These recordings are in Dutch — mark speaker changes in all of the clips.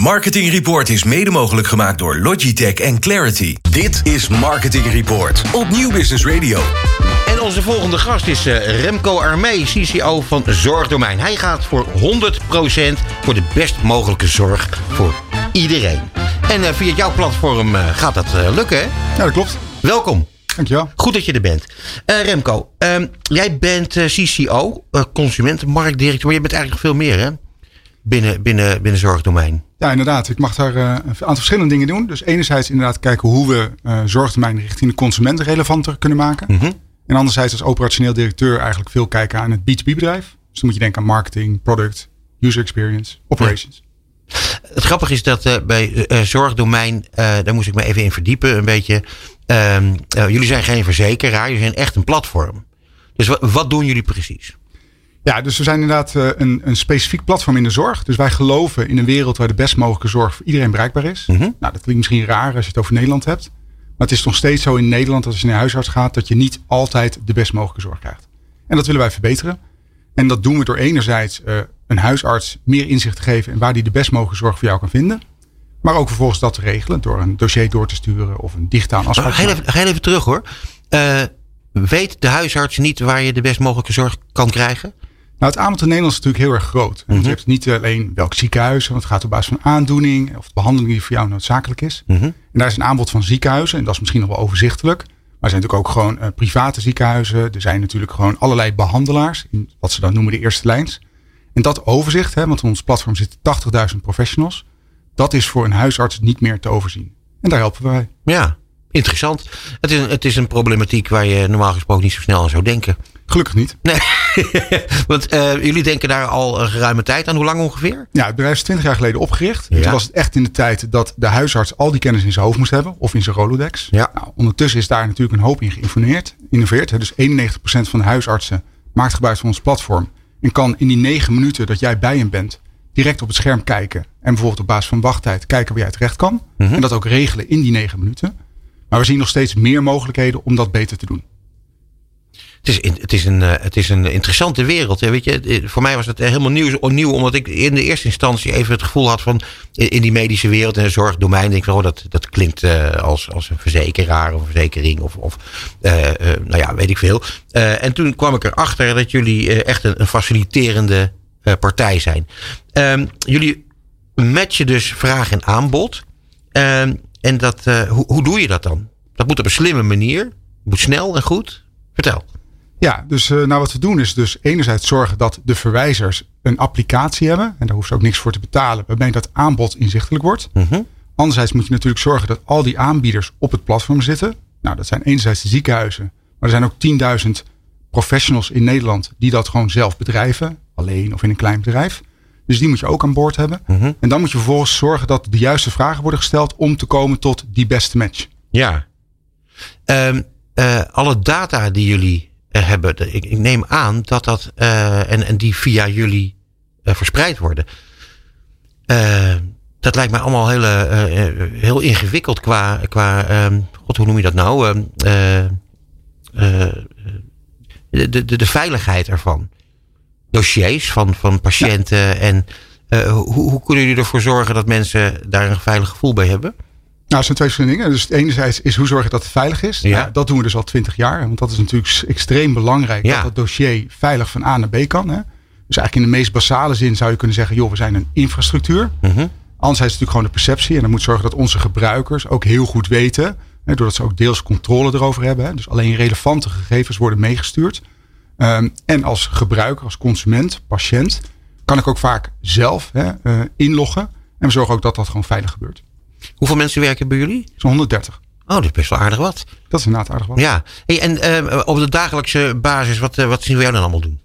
Speaker 1: Marketing Report is mede mogelijk gemaakt door Logitech en Clarity. Dit is Marketing Report op Nieuw Business Radio.
Speaker 2: En onze volgende gast is eh, Remco Armee, CCO van Zorgdomein. Hij gaat voor 100% voor de best mogelijke zorg voor iedereen. En eh, via jouw platform eh, gaat dat lukken, hè?
Speaker 3: Ja, dat klopt.
Speaker 2: Welkom.
Speaker 3: Dankjewel.
Speaker 2: Goed dat je er bent. Eh, Remco, ehm, jij bent eh, CCO, eh, consumentenmarktdirecteur. Maar je bent eigenlijk veel meer, hè? Binnen, binnen, binnen zorgdomein.
Speaker 3: Ja, inderdaad. Ik mag daar eh, een aantal verschillende dingen doen. Dus enerzijds inderdaad kijken hoe we uh, zorgtermijn richting de consument relevanter kunnen maken.
Speaker 2: Mhm.
Speaker 3: En anderzijds als operationeel directeur eigenlijk veel kijken aan het B2B bedrijf. Dus dan moet je denken aan marketing, product, user experience, operations.
Speaker 2: Het grappige is dat eh, bij eh, zorgdomein, eh, daar moest ik me even in verdiepen, een beetje. Ehm, eh, jullie zijn geen verzekeraar, jullie zijn echt een platform. Dus wa- wat doen jullie precies?
Speaker 3: Ja, dus we zijn inderdaad eh, een, een specifiek platform in de zorg. Dus wij geloven in een wereld waar de best mogelijke zorg voor iedereen bereikbaar is.
Speaker 2: Mhm.
Speaker 3: Nou, dat klinkt misschien raar als je het over Nederland hebt. Maar het is nog steeds zo in Nederland dat als je naar huisarts gaat, dat je niet altijd de best mogelijke zorg krijgt. En dat willen wij verbeteren. En dat doen we door enerzijds eh, een huisarts meer inzicht te geven in waar die de best mogelijke zorg voor jou kan vinden. Maar ook vervolgens dat te regelen door een dossier door te sturen of een digitaal afspraak.
Speaker 2: Heel
Speaker 3: maken.
Speaker 2: even, heel even terug hoor. Eh, weet de huisarts niet waar je de best mogelijke zorg kan krijgen?
Speaker 3: Nou, het aanbod in Nederland is natuurlijk heel erg groot.
Speaker 2: Mhm.
Speaker 3: je hebt niet alleen welk ziekenhuis, want het gaat op basis van aandoening of de behandeling die voor jou noodzakelijk is.
Speaker 2: Mhm.
Speaker 3: En daar is een aanbod van ziekenhuizen en dat is misschien nog wel overzichtelijk. Maar er zijn natuurlijk ook gewoon eh, private ziekenhuizen. Er zijn natuurlijk gewoon allerlei behandelaars, in wat ze dan noemen de eerste lijns. En dat overzicht, hè, want op ons platform zitten 80.000 professionals, dat is voor een huisarts niet meer te overzien. En daar helpen wij.
Speaker 2: Ja, interessant. Het is, een, het is een problematiek waar je normaal gesproken niet zo snel aan zou denken.
Speaker 3: Gelukkig niet.
Speaker 2: Nee, want eh, jullie denken daar al een geruime tijd aan. Hoe lang ongeveer?
Speaker 3: Ja, het bedrijf is 20 jaar geleden opgericht.
Speaker 2: Ja.
Speaker 3: Toen was het echt in de tijd dat de huisarts al die kennis in zijn hoofd moest hebben. Of in zijn Rolodex.
Speaker 2: Ja.
Speaker 3: Nou, ondertussen is daar natuurlijk een hoop in geïnnoveerd. innoveerd, hè. Dus 91% van de huisartsen maakt gebruik van ons platform. En kan in die negen minuten dat jij bij hem bent direct op het scherm kijken. En bijvoorbeeld op basis van wachttijd kijken waar jij terecht kan.
Speaker 2: Mhm.
Speaker 3: En dat ook regelen in die negen minuten. Maar we zien nog steeds meer mogelijkheden om dat beter te doen.
Speaker 2: Is, het, is een, eh, het is een interessante wereld. Hè? Weet je, Eh, voor mij was het helemaal nieuw, nieuw, omdat ik in de eerste instantie even het gevoel had van in die medische wereld en zorgdomein. Denk ik, oh, dat, dat klinkt eh, als, als een verzekeraar of verzekering of, of eh, eh, nou ja, weet ik veel. Eh, en toen kwam ik erachter dat jullie eh, echt een, faciliterende eh, partij zijn. Ehm, jullie matchen dus vraag en aanbod. Ehm, en dat, eh, hoe, hoe doe je dat dan? Dat moet op een slimme manier. Moet snel en goed. Vertel.
Speaker 3: Ja, dus eh, nou wat we doen is dus enerzijds zorgen dat de verwijzers een applicatie hebben. En daar hoeft ze ook niks voor te betalen. Waarbij dat aanbod inzichtelijk wordt.
Speaker 2: Mhm.
Speaker 3: Anderzijds moet je natuurlijk zorgen dat al die aanbieders op het platform zitten. Nou, dat zijn enerzijds de ziekenhuizen. Maar er zijn ook 10.000 professionals in Nederland die dat gewoon zelf bedrijven. Alleen of in een klein bedrijf. Dus die moet je ook aan boord hebben.
Speaker 2: Mhm.
Speaker 3: En dan moet je vervolgens zorgen dat de juiste vragen worden gesteld om te komen tot die beste match.
Speaker 2: Ja. Ehm, eh, alle data die jullie hebben, de- ik, ik neem aan dat dat eh, en, en die via jullie eh, verspreid worden. Eh, dat lijkt mij allemaal heel, eh, eh, heel ingewikkeld qua, qua ehm, god, hoe noem je dat nou? Ehm, eh, eh, de, de, de veiligheid ervan. Dossiers van, van patiënten en eh, hoe, hoe kunnen jullie ervoor zorgen dat mensen daar een veilig gevoel bij hebben?
Speaker 3: Nou, er zijn twee verschillende dingen. Dus het enerzijds is hoe zorg je dat het veilig is.
Speaker 2: Ja.
Speaker 3: Nou, dat doen we dus al twintig jaar. Want dat is natuurlijk extreem belangrijk
Speaker 2: Ja.
Speaker 3: dat het dossier veilig van A naar B kan. Hè? Dus eigenlijk in de meest basale zin zou je kunnen zeggen, joh, we zijn een infrastructuur.
Speaker 2: Mhm.
Speaker 3: Anderzijds is het natuurlijk gewoon de perceptie. En dan moet zorgen dat onze gebruikers ook heel goed weten. Hè, doordat ze ook deels controle erover hebben. Hè, dus alleen relevante gegevens worden meegestuurd. Ehm, en als gebruiker, als consument, patiënt, kan ik ook vaak zelf hè, eh, inloggen. En we zorgen ook dat dat gewoon veilig gebeurt.
Speaker 2: Hoeveel mensen werken bij jullie?
Speaker 3: Zo'n 130.
Speaker 2: Oh, dat is best wel aardig wat.
Speaker 3: Dat is inderdaad aardig wat.
Speaker 2: Ja. Hey, en eh, op de dagelijkse basis, wat, eh, wat zien we jou dan allemaal doen?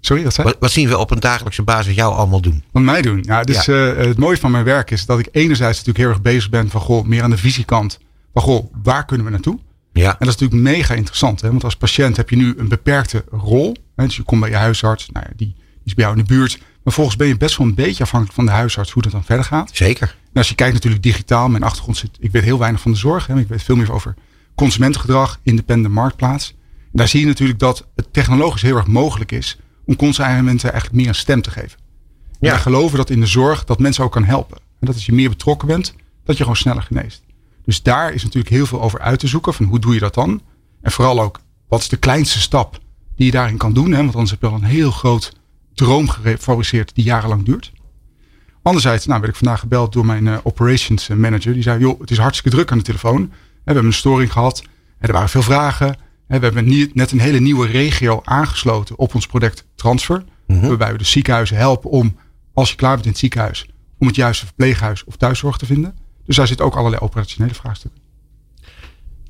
Speaker 3: Sorry, dat zei
Speaker 2: Wat, wat zien we op een dagelijkse basis jou allemaal doen?
Speaker 3: Wat mij doen. Ja, dus het mooie van mijn werk is dat ik enerzijds natuurlijk heel erg bezig ben van goh, meer aan de visiekant. Van goh, waar kunnen we naartoe?
Speaker 2: Ja.
Speaker 3: En dat is natuurlijk mega interessant. Hè? Want als patiënt heb je nu een beperkte rol. Hè? Dus je komt bij je huisarts. Nou ja, die is bij jou in de buurt. Maar volgens ben je best wel een beetje afhankelijk van de huisarts hoe dat dan verder gaat.
Speaker 2: Zeker.
Speaker 3: En als je kijkt natuurlijk digitaal, mijn achtergrond zit, ik weet heel weinig van de zorg. Hè, maar ik weet veel meer over consumentengedrag, independent marktplaats. En daar zie je natuurlijk dat het technologisch heel erg mogelijk is om consumenten eigenlijk meer een stem te geven. En
Speaker 2: Ja.
Speaker 3: wij geloven dat in de zorg dat mensen ook kan helpen. En dat als je meer betrokken bent, dat je gewoon sneller geneest. Dus daar is natuurlijk heel veel over uit te zoeken. Van hoe doe je dat dan? En vooral ook, wat is de kleinste stap die je daarin kan doen? Hè? Want anders heb je al een heel groot droom gefabriceerd die jarenlang duurt. Anderzijds nou, werd ik vandaag gebeld door mijn uh, operations manager. Die zei, joh, het is hartstikke druk aan de telefoon. We hebben een storing gehad. Er waren veel vragen. We hebben net een hele nieuwe regio aangesloten op ons product Transfer. Mhm. Waarbij we de ziekenhuizen helpen om, als je klaar bent in het ziekenhuis, om het juiste verpleeghuis of thuiszorg te vinden. Dus daar zitten ook allerlei operationele vraagstukken.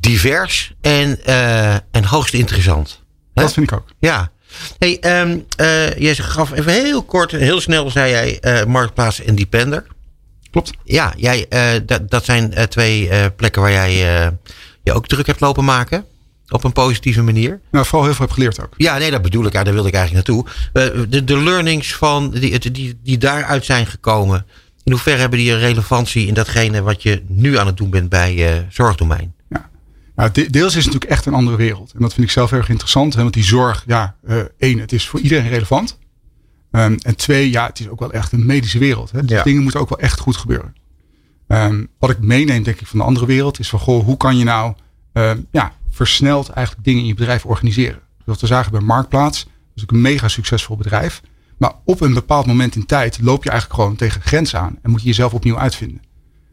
Speaker 2: Divers en, uh, en hoogst interessant.
Speaker 3: Dat vind ik ook.
Speaker 2: Ja. Hey, um, uh, jij gaf even heel kort, heel snel zei jij uh, Marktplaats en Depender.
Speaker 3: Klopt.
Speaker 2: Ja, jij, dat, dat zijn twee plekken waar jij je ook druk hebt lopen maken. Op een positieve manier.
Speaker 3: Nou, vooral heel veel heb geleerd ook.
Speaker 2: Ja, nee, dat bedoel ik. Ja, daar wilde ik eigenlijk naartoe. De, de learnings van die, die, die daaruit zijn gekomen. In hoeverre hebben die een relevantie in datgene wat je nu aan het doen bent bij uh, zorgdomein?
Speaker 3: Nou, deels is het natuurlijk echt een andere wereld. En dat vind ik zelf erg interessant. Hè, want die zorg, ja, uh, één, het is voor iedereen relevant. Um, en twee, ja, het is ook wel echt een medische wereld. Hè. Dus ja. dingen moeten ook wel echt goed gebeuren. Um, wat ik meeneem, denk ik, van de andere wereld is van, goh, hoe kan je nou um, ja, versneld eigenlijk dingen in je bedrijf organiseren? Zoals we zagen bij Marktplaats, dat is ook een mega succesvol bedrijf. Maar op een bepaald moment in tijd loop je eigenlijk gewoon tegen grenzen aan. En moet je jezelf opnieuw uitvinden.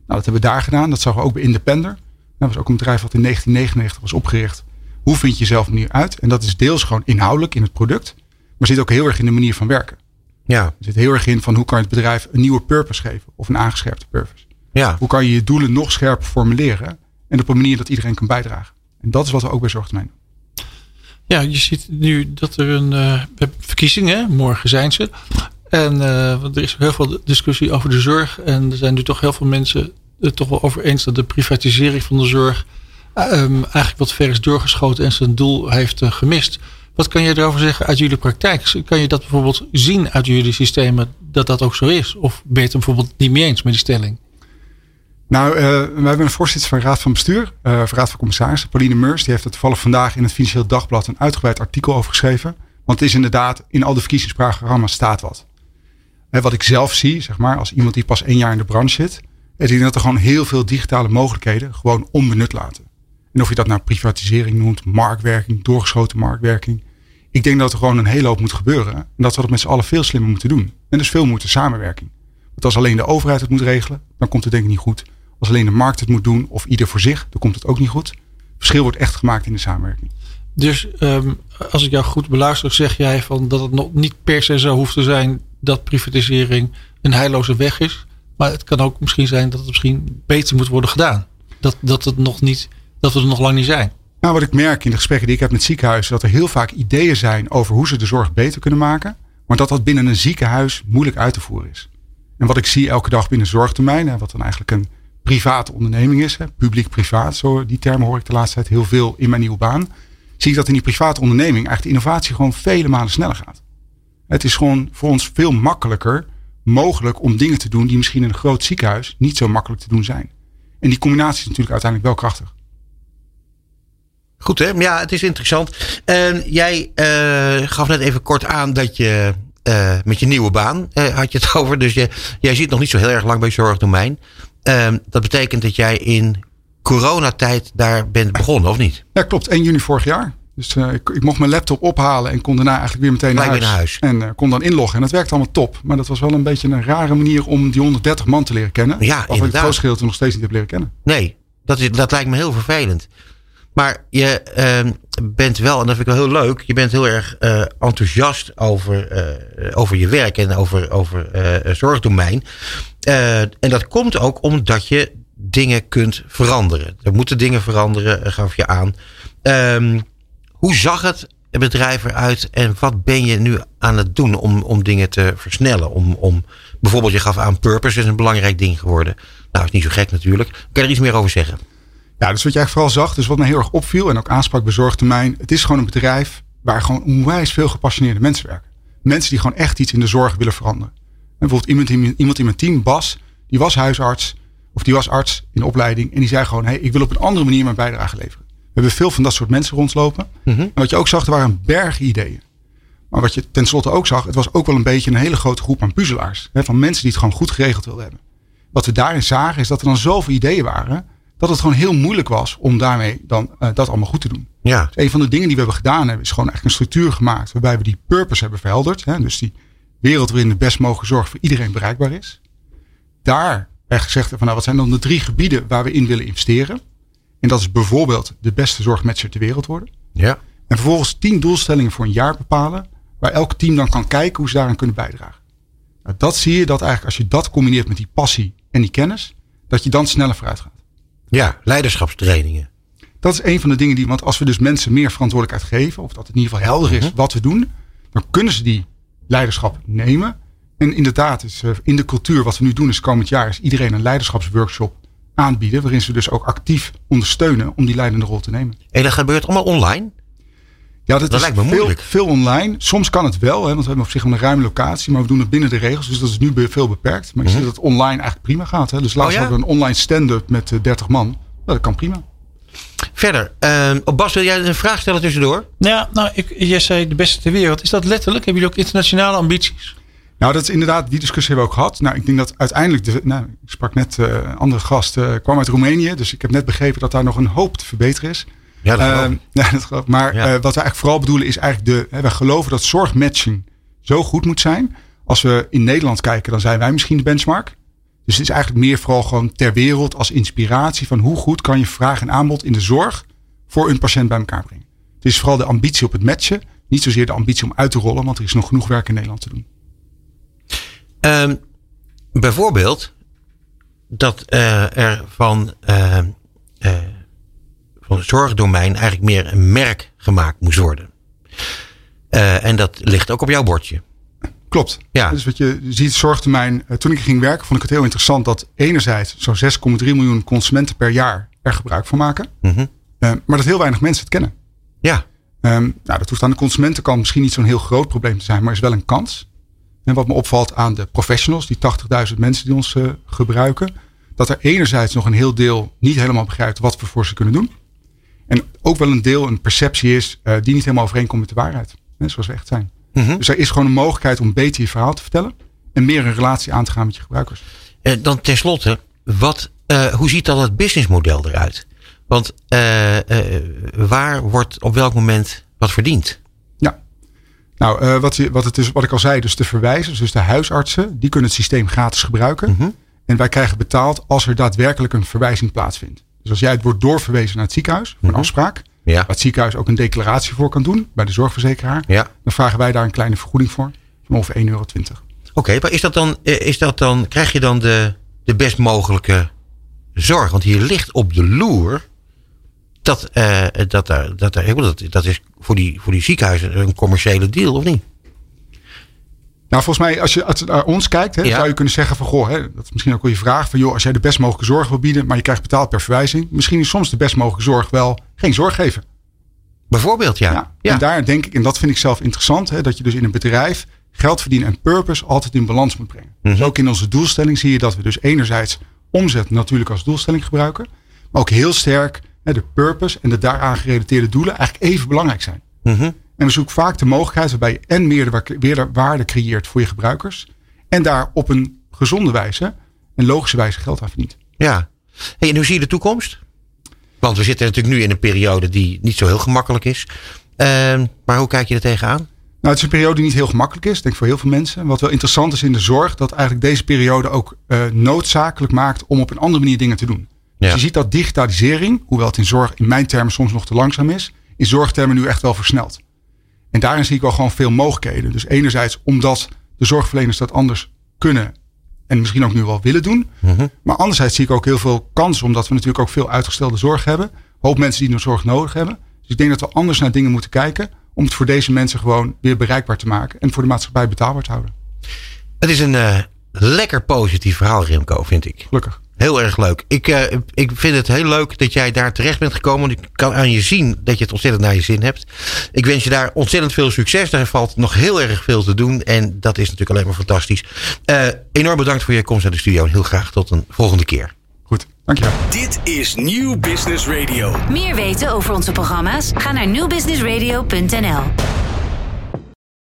Speaker 3: Nou, dat hebben we daar gedaan. Dat zagen we ook bij Independer. Dat was ook een bedrijf wat in 1999 was opgericht. Hoe vind je jezelf opnieuw uit? En dat is deels gewoon inhoudelijk in het product. Maar zit ook heel erg in de manier van werken. Ja. Er zit heel erg in van hoe kan je het bedrijf een nieuwe purpose geven. Of een aangescherpte purpose. Ja. Hoe kan je je doelen nog scherper formuleren. En op een manier dat iedereen kan bijdragen. En dat is wat we ook bij Zorgtermijn doen.
Speaker 4: Ja, je ziet nu dat er een uh, verkiezingen, morgen zijn ze. En uh, er is heel veel discussie over de zorg. En er zijn nu toch heel veel mensen het toch wel over eens dat de privatisering van de zorg um, eigenlijk wat ver is doorgeschoten en zijn doel heeft uh, gemist. Wat kan je erover zeggen uit jullie praktijk? Kan je dat bijvoorbeeld zien uit jullie systemen dat dat ook zo is? Of ben je het bijvoorbeeld niet mee eens met die stelling?
Speaker 3: Nou, we hebben een voorzitter van de Raad van Bestuur, uh, van Raad van Commissarissen, Pauline Meurs. Die heeft het toevallig vandaag in het Financieel Dagblad een uitgebreid artikel over geschreven. Want het is inderdaad, in al de verkiezingsprogramma's staat wat. Wat ik zelf zie, zeg maar, als iemand die pas één jaar in de branche zit, is dat er gewoon heel veel digitale mogelijkheden gewoon onbenut laten. En of je dat nou privatisering noemt, marktwerking, doorgeschoten marktwerking. Ik denk dat er gewoon een hele hoop moet gebeuren. En dat we dat met z'n allen veel slimmer moeten doen. En dus veel moeten samenwerking. Want als alleen de overheid het moet regelen, dan komt het denk ik niet goed. Als alleen de markt het moet doen of ieder voor zich, dan komt het ook niet goed. verschil wordt echt gemaakt in de samenwerking.
Speaker 4: Dus um, als ik jou goed beluister, zeg jij van dat het nog niet per se zo hoeft te zijn dat privatisering een heilloze weg is. Maar het kan ook misschien zijn dat het misschien beter moet worden gedaan. Dat, dat, het nog niet, dat we er nog lang niet zijn.
Speaker 3: Nou, wat ik merk in de gesprekken die ik heb met ziekenhuizen, dat er heel vaak ideeën zijn over hoe ze de zorg beter kunnen maken. Maar dat dat binnen een ziekenhuis moeilijk uit te voeren is. En wat ik zie elke dag binnen zorgtermijn, wat dan eigenlijk een private onderneming is, publiek-privaat, zo die termen hoor ik de laatste tijd heel veel in mijn nieuwe baan, zie ik dat in die private onderneming eigenlijk de innovatie gewoon vele malen sneller gaat. Het is gewoon voor ons veel makkelijker mogelijk om dingen te doen die misschien in een groot ziekenhuis niet zo makkelijk te doen zijn. En die combinatie is natuurlijk uiteindelijk wel krachtig.
Speaker 2: Goed hè? Ja, het is interessant. En jij uh, gaf net even kort aan dat je uh, met je nieuwe baan uh, had je het over. Dus je, jij zit nog niet zo heel erg lang bij zorgdomein. Ehm, dat betekent dat jij in coronatijd daar bent begonnen, of niet?
Speaker 3: Ja, klopt. 1 juni vorig jaar. Dus uh, ik, ik, mocht mijn laptop ophalen en kon daarna eigenlijk weer meteen naar huis.
Speaker 2: naar huis.
Speaker 3: En uh, kon dan inloggen. En dat werkte allemaal top. Maar dat was wel een beetje een rare manier om die 130 man te leren kennen. Ja, inderdaad. ik het grootste nog steeds niet heb leren kennen.
Speaker 2: Nee, dat, is, dat lijkt me heel vervelend. Maar je uh, bent wel, en dat vind ik wel heel leuk, je bent heel erg uh, enthousiast over, over je werk en over, over zorgdomein. en dat komt ook omdat je dingen kunt veranderen. Er moeten dingen veranderen, gaf je aan. Um, hoe zag het bedrijf eruit en wat ben je nu aan het doen om, om dingen te versnellen? Om, om, bijvoorbeeld, je gaf aan purpose is een belangrijk ding geworden. Nou, is niet zo gek natuurlijk. Kan je er iets meer over zeggen?
Speaker 3: Ja, dus wat jij vooral zag, dus wat me heel erg opviel en ook aansprak bij Zorgtermijn. Het is gewoon een bedrijf waar gewoon onwijs veel gepassioneerde mensen werken. Mensen die gewoon echt iets in de zorg willen veranderen. En bijvoorbeeld iemand in, iemand in mijn team, Bas, die was huisarts. Of die was arts in opleiding. En die zei gewoon, hey, ik wil op een andere manier mijn bijdrage leveren. We hebben veel van dat soort mensen rondlopen. Mhm. En wat je ook zag, er waren berg ideeën. Maar wat je tenslotte ook zag, het was ook wel een beetje een hele grote groep aan puzzelaars. Hè, van mensen die het gewoon goed geregeld wilden hebben. wat we daarin zagen is dat er dan zoveel ideeën waren. Dat het gewoon heel moeilijk was om daarmee dan uh, dat allemaal goed te doen.
Speaker 2: Ja.
Speaker 3: Dus een van de dingen die we hebben gedaan hebben, is gewoon echt een structuur gemaakt. Waarbij we die purpose hebben verhelderd. Hè? Dus die wereld waarin de best mogelijke zorg voor iedereen bereikbaar is. Daar echt gezegd van nou, wat zijn dan de drie gebieden waar we in willen investeren. En dat is bijvoorbeeld de beste zorgmatcher ter wereld worden.
Speaker 2: Ja.
Speaker 3: En vervolgens tien doelstellingen voor een jaar bepalen. Waar elk team dan kan kijken hoe ze daaraan kunnen bijdragen. Nou, dat zie je dat eigenlijk als je dat combineert met die passie en die kennis. Dat je dan sneller vooruit gaat.
Speaker 2: Ja, leiderschapstrainingen.
Speaker 3: Dat is een van de dingen die, want als we dus mensen meer verantwoordelijkheid geven. Of dat het in ieder geval helder is
Speaker 2: Mhm.
Speaker 3: wat we doen. Dan kunnen ze die leiderschap nemen. En inderdaad, is, eh, in de cultuur wat we nu doen is komend jaar. Is iedereen een leiderschapsworkshop aanbieden. Waarin ze dus ook actief ondersteunen om die leidende rol te nemen.
Speaker 2: En dat gebeurt allemaal online?
Speaker 3: Ja, dat,
Speaker 2: Dat
Speaker 3: is
Speaker 2: lijkt me
Speaker 3: veel,
Speaker 2: moeilijk.
Speaker 3: veel online. Soms kan het wel, hè, want we hebben op zich wel een ruime locatie. Maar we doen het binnen de regels. Dus dat is nu veel beperkt. Maar je ziet dat het online eigenlijk prima gaat. Hè. Dus laatst
Speaker 2: Mhm. Oh ja?
Speaker 3: hadden we een online stand-up met eh, 30 man. Nou, dat kan prima.
Speaker 2: Verder, ehm, oh, Bas, wil jij een vraag stellen tussendoor?
Speaker 4: Ja, nou, ik, jij zei de beste ter wereld. Is dat letterlijk? Hebben jullie ook internationale ambities?
Speaker 3: Nou, dat is inderdaad, die discussie hebben we ook gehad. Nou, ik denk dat uiteindelijk, de, nou, ik sprak net eh, een andere gast, eh, kwam uit Roemenië. Dus ik heb net begrepen dat daar nog een hoop te verbeteren is.
Speaker 2: Ja, dat geloof ik.
Speaker 3: ja, dat geloof. Maar
Speaker 2: Ja.
Speaker 3: eh, wat we eigenlijk vooral bedoelen is eigenlijk de. Hè, wij geloven dat zorgmatching zo goed moet zijn. Als we in Nederland kijken, dan zijn wij misschien de benchmark. Dus het is eigenlijk meer vooral gewoon ter wereld als inspiratie van hoe goed kan je vraag en aanbod in de zorg voor een patiënt bij elkaar brengen. Het is vooral de ambitie op het matchen, niet zozeer de ambitie om uit te rollen, want er is nog genoeg werk in Nederland te doen.
Speaker 2: Ehm, bijvoorbeeld dat eh, er van, eh, eh, van het zorgdomein eigenlijk meer een merk gemaakt moest worden. En dat ligt ook op jouw bordje.
Speaker 3: Klopt.
Speaker 2: Ja.
Speaker 3: Dus wat je ziet, eh, Toen ik ging werken, vond ik het heel interessant dat enerzijds zo'n 6,3 miljoen consumenten per jaar er gebruik van maken.
Speaker 2: Mhm.
Speaker 3: Maar dat heel weinig mensen het kennen.
Speaker 2: Ja,
Speaker 3: Ehm, nou, dat hoeft aan de consumentenkant misschien niet zo'n heel groot probleem te zijn, maar is wel een kans. En wat me opvalt aan de professionals, die 80.000 mensen die ons eh, gebruiken, dat er enerzijds nog een heel deel niet helemaal begrijpt wat we voor ze kunnen doen. En ook wel een deel een perceptie is eh, die niet helemaal overeenkomt met de waarheid. Hè, zoals we echt zijn.
Speaker 2: Mhm.
Speaker 3: Dus er is gewoon een mogelijkheid om beter je verhaal te vertellen. En meer een relatie aan te gaan met je gebruikers.
Speaker 2: Eh, dan tenslotte, wat, eh, hoe ziet dan het businessmodel eruit? Want waar wordt op welk moment wat verdiend?
Speaker 3: Nou, eh, wat, wat, het is, wat ik al zei, dus de verwijzers, dus de huisartsen, die kunnen het systeem gratis gebruiken.
Speaker 2: Mhm.
Speaker 3: En wij krijgen betaald als er daadwerkelijk een verwijzing plaatsvindt. Dus als jij het wordt doorverwezen naar het ziekenhuis voor een
Speaker 2: Mhm.
Speaker 3: afspraak,
Speaker 2: Ja.
Speaker 3: waar het ziekenhuis ook een declaratie voor kan doen bij de zorgverzekeraar,
Speaker 2: Ja.
Speaker 3: dan vragen wij daar een kleine vergoeding voor van ongeveer 1,20 euro.
Speaker 2: Oké, maar is dat dan, eh, is dat dan, krijg je dan de, de best mogelijke zorg? Want hier ligt op de loer dat, eh, dat, daar, dat, daar, ik bedoel, dat, dat is voor die, voor die ziekenhuizen een commerciële deal, of niet?
Speaker 3: Nou, volgens mij, als je, als je naar ons kijkt, hè,
Speaker 2: Ja.
Speaker 3: zou je kunnen zeggen van, goh, hè, dat is misschien ook wel je vraag van, joh, als jij de best mogelijke zorg wil bieden, maar je krijgt betaald per verwijzing, misschien is soms de best mogelijke zorg wel geen zorg geven.
Speaker 2: Bijvoorbeeld, ja.
Speaker 3: Ja.
Speaker 2: ja.
Speaker 3: En daar denk ik, en dat vind ik zelf interessant, hè, dat je dus in een bedrijf geld verdienen en purpose altijd in balans moet brengen.
Speaker 2: Mhm.
Speaker 3: Dus ook in onze doelstelling zie je dat we dus enerzijds omzet natuurlijk als doelstelling gebruiken, maar ook heel sterk de purpose en de daaraan gerelateerde doelen eigenlijk even belangrijk zijn.
Speaker 2: Mhm.
Speaker 3: En we zoeken vaak de mogelijkheid waarbij je en meer de- meer de waarde creëert voor je gebruikers en daar op een gezonde wijze en logische wijze geld aan verdient.
Speaker 2: ja. Hey, en hoe zie je de toekomst? Want we zitten natuurlijk nu in een periode die niet zo heel gemakkelijk is. Ehm, maar hoe kijk je er tegenaan?
Speaker 3: Nou, het is een periode die niet heel gemakkelijk is, denk ik voor heel veel mensen. Wat wel interessant is in de zorg, dat eigenlijk deze periode ook eh, noodzakelijk maakt om op een andere manier dingen te doen. Dus je ziet dat digitalisering, hoewel het in zorg in mijn termen soms nog te langzaam is, in zorgtermen nu echt wel versnelt. En daarin zie ik wel gewoon veel mogelijkheden. Dus enerzijds omdat de zorgverleners dat anders kunnen en misschien ook nu wel willen doen.
Speaker 2: Mhm.
Speaker 3: Maar anderzijds zie ik ook heel veel kansen, omdat we natuurlijk ook veel uitgestelde zorg hebben. Hoop mensen die nog zorg nodig hebben. Dus ik denk dat we anders naar dingen moeten kijken. Om het voor deze mensen gewoon weer bereikbaar te maken. En voor de maatschappij betaalbaar te houden.
Speaker 2: Het is een eh, lekker positief verhaal, Remco, vind ik.
Speaker 3: Gelukkig.
Speaker 2: Heel erg leuk. Ik, eh, ik vind het heel leuk dat jij daar terecht bent gekomen. Ik kan aan je zien dat je het ontzettend naar je zin hebt. Ik wens je daar ontzettend veel succes. Daar valt nog heel erg veel te doen. En dat is natuurlijk alleen maar fantastisch. Eh, enorm bedankt voor je komst naar de studio. En heel graag tot een volgende keer.
Speaker 3: Goed, dankjewel.
Speaker 1: Dit is Nieuw Business Radio.
Speaker 5: Meer weten over onze programma's? Ga naar newbusinessradio.nl.